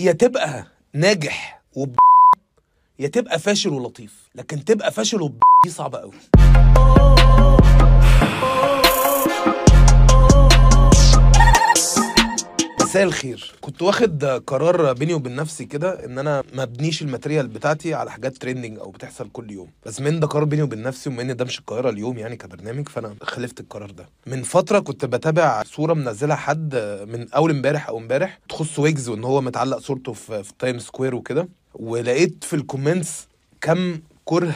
يا تبقى ناجح وب يا تبقى فاشل ولطيف لكن تبقى فاشل وب دي صعبة قوي مساء الخير. كنت واخد قرار بيني وبين نفسي كده إن أنا ما أبنيش ال material بتاعتي على حاجات trending أو بتحصل كل يوم. بس من ده قرار بيني وبين نفسي وما إن ده مش القاهرة اليوم يعني كبرنامج فأنا خلفت القرار ده. من فترة كنت بتابع صورة منزلها حد من أول امبارح أو امبارح تخص ويجز وإن هو متعلق صورته في, في Time Square وكده. ولقيت في ال comments كم كره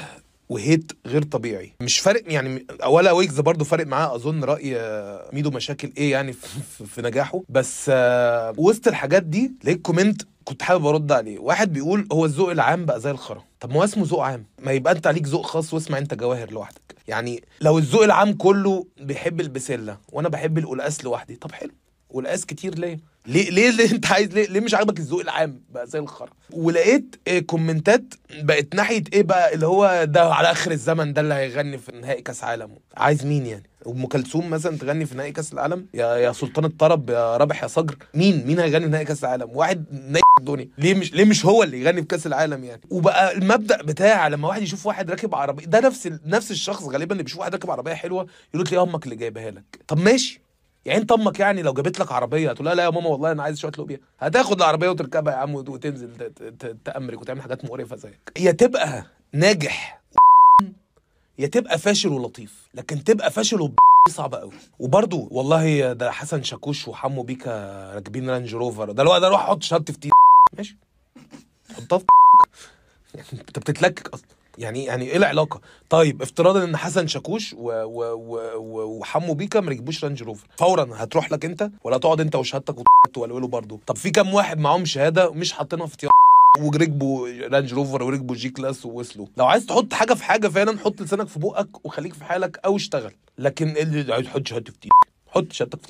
و hate غير طبيعي. مش فارق يعني اولا ويجز برضو فارق معاه اظن رأي ميدو مشاكل إيه يعني في نجاحه. بس آه، وسط الحاجات دي لقيت comment كنت حابب ارد عليه. واحد بيقول هو الذوق العام بقى زي الخرا. طب ما هو اسمه ذوق عام. ما يبقى انت عليك ذوق خاص واسمع انت جواهر لوحدك. يعني لو الذوق العام كله بيحب البسلة وأنا بحب القلقاس لوحدي طب حلو. والقاس كتير ليه؟ ليه ليه, ليه انت عايز ليه, ليه مش عاجبك الذوق العام؟ بقى زي الخرا. ولقيت آه، كومنتات بقت ناحية إيه بقى؟ اللي هو ده على آخر الزمن ده اللي هيغني في نهائي كأس عالم. عايز مين يعني؟ أم كلثوم مثلا تغني في نهائي كأس العالم؟ يا يا سلطان الطرب يا رابح يا صقر. مين؟ مين هيغني في نهائي كأس العالم؟ واحد الدنيا. ليه مش ليه مش هو اللي يغني في كأس العالم يعني؟ وبقى المبدأ بتاع لما واحد يشوف واحد راكب عربية ده نفس نفس الشخص غالبا اللي بيشوف واحد راكب عربية حلوة يقول له تلاقي أمك اللي جايبها لك؟ طب ماشي. يعني انت أمك يعني لو جابت لك عربية هتقول لها لا يا ماما والله أنا عايز شوية لوبيا. هتاخد العربية وتركبها يا عم وت- وتنزل تأمرك وتعمل حاجات مقرفة زيك. يا تبقى ناجح يا تبقى فاشل ولطيف لكن تبقى فاشل وب صعبة قوي وبرضو والله ده حسن شاكوش وحمو بيكا راكبين Range Rover. ده لو ده روح حط شهادتي في تي ماشي. حطها في أنت بتتلكك أصلا. يعني يعني إيه العلاقة؟ طيب افتراضا إن حسن شاكوش و و وحمو بيكا ما ركبوش Range Rover. فورا هتروح لك أنت ولا تقعد أنت وشهادتك وتولوله برضه. طب في كام واحد معاهم شهادة مش حاطينها في وركبوا Range Rover وركبوا G-Class ووصلوا. لو عايز تحط حاجة في حاجة فعلا حط لسانك في بقك وخليك في حالك أو اشتغل. لكن اللي عايز تحط شهادتك في حط شهادتك في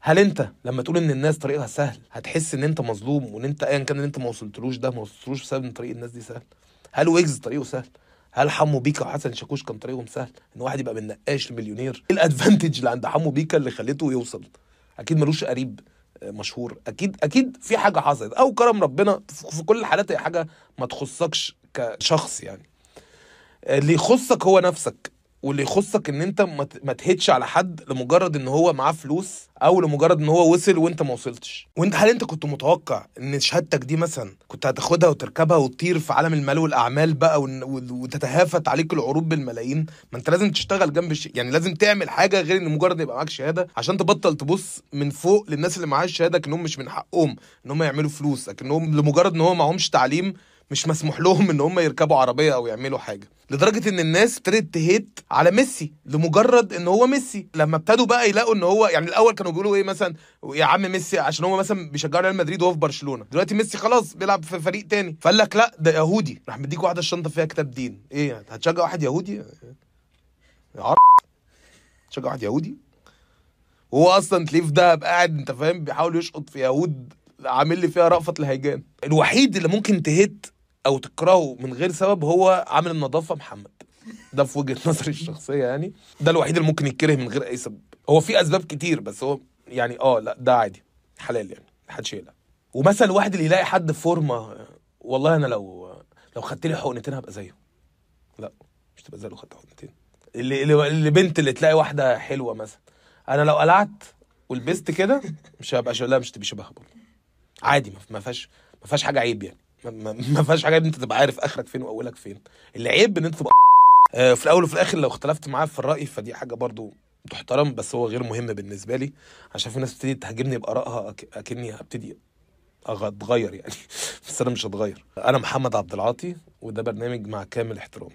هل أنت لما تقول إن الناس طريقها سهل هتحس إن أنت مظلوم وإن أنت ايا كان اللي أنت ما وصلتلوش ده ما وصلتلوش بسبب إن طريق الناس دي سهل؟ هل ويجز طريقه سهل؟ هل حمو بيكا وحسن شاكوش كان طريقهم سهل؟ إن واحد يبقى من نقاش لمليونير؟ إيه الادفانتج اللي عند حمو بيكا اللي خلته يوصل؟ أكيد ملوش قريب آه، مشهور. أكيد أكيد في حاجة حصلت. أو كرم ربنا في كل الحالات هي حاجة ما تخصكش كشخص يعني. اللي يخصك هو نفسك. واللي يخصك إن أنت ما تهتش على حد لمجرد إن هو معاه فلوس أو لمجرد إن هو وصل وأنت ما وصلتش. وأنت هل أنت كنت متوقع إن شهادتك دي مثلا كنت هتاخدها وتركبها وتطير في عالم المال والأعمال بقى وتتهافت عليك العروض بالملايين؟ ما أنت لازم تشتغل جنب الش... يعني لازم تعمل حاجة غير إن مجرد يبقى معاك شهادة عشان تبطل تبص من فوق للناس اللي معاها الشهادة كأنهم مش من حقهم إن هم يعملوا فلوس لكنهم لمجرد إن هو معهمش تعليم مش مسموح لهم إن هم يركبوا عربية أو يعملوا حاجة. لدرجة إن الناس ابتدت تهيت على ميسي لمجرد إن هو ميسي. لما ابتدوا بقى يلاقوا إن هو يعني الأول كانوا بيقولوا إيه مثلا يا عم ميسي عشان هو مثلا بيشجعوا ريال مدريد وهو في برشلونة. دلوقتي ميسي خلاص بيلعب في فريق تاني. فقال لك لا ده يهودي. راح مديك واحدة الشنطة فيها كتاب دين. إيه يعني؟ هتشجع واحد يهودي؟ يا تشجع واحد يهودي؟ وهو أصلا تلاقيه في دهب قاعد أنت فاهم بيحاول يشقط في يهود عامل لي فيها رأفت الهيجان الوحيد اللي ممكن تهت أو تكرهه من غير سبب هو عامل النظافة محمد. ده في وجهة نظري الشخصية يعني. ده الوحيد اللي ممكن يتكره من غير أي سبب. هو في أسباب كتير بس هو يعني آه لا ده عادي. حلال يعني محدش يقلق. ومثلا الواحد اللي يلاقي حد في فورمة والله أنا لو لو خدت لي حقنتين هبقى زيه. لا مش تبقى زيه لو خدت حقنتين. اللي اللي بنت اللي تلاقي واحدة حلوة مثلا. أنا لو قلعت ولبست كده مش هبقى لا مش تبقى شبهها برضه. عادي ما فيهاش ما فيهاش حاجة عيب يعني. ما- فيهاش حاجة إن أنت تبقى عارف آخرك فين وأولك فين. اللي عيب إن أنت تبقى آه، في الأول وفي الآخر لو اختلفت معاه في الرأي فدي حاجة برضو تحترم بس هو غير مهم بالنسبة لي. عشان في ناس بتبتدي تهاجمني بآرائها أكني هبتدي أتغير يعني. بس أنا مش هتغير. أنا محمد عبد العاطي وده برنامج مع كامل احترامي.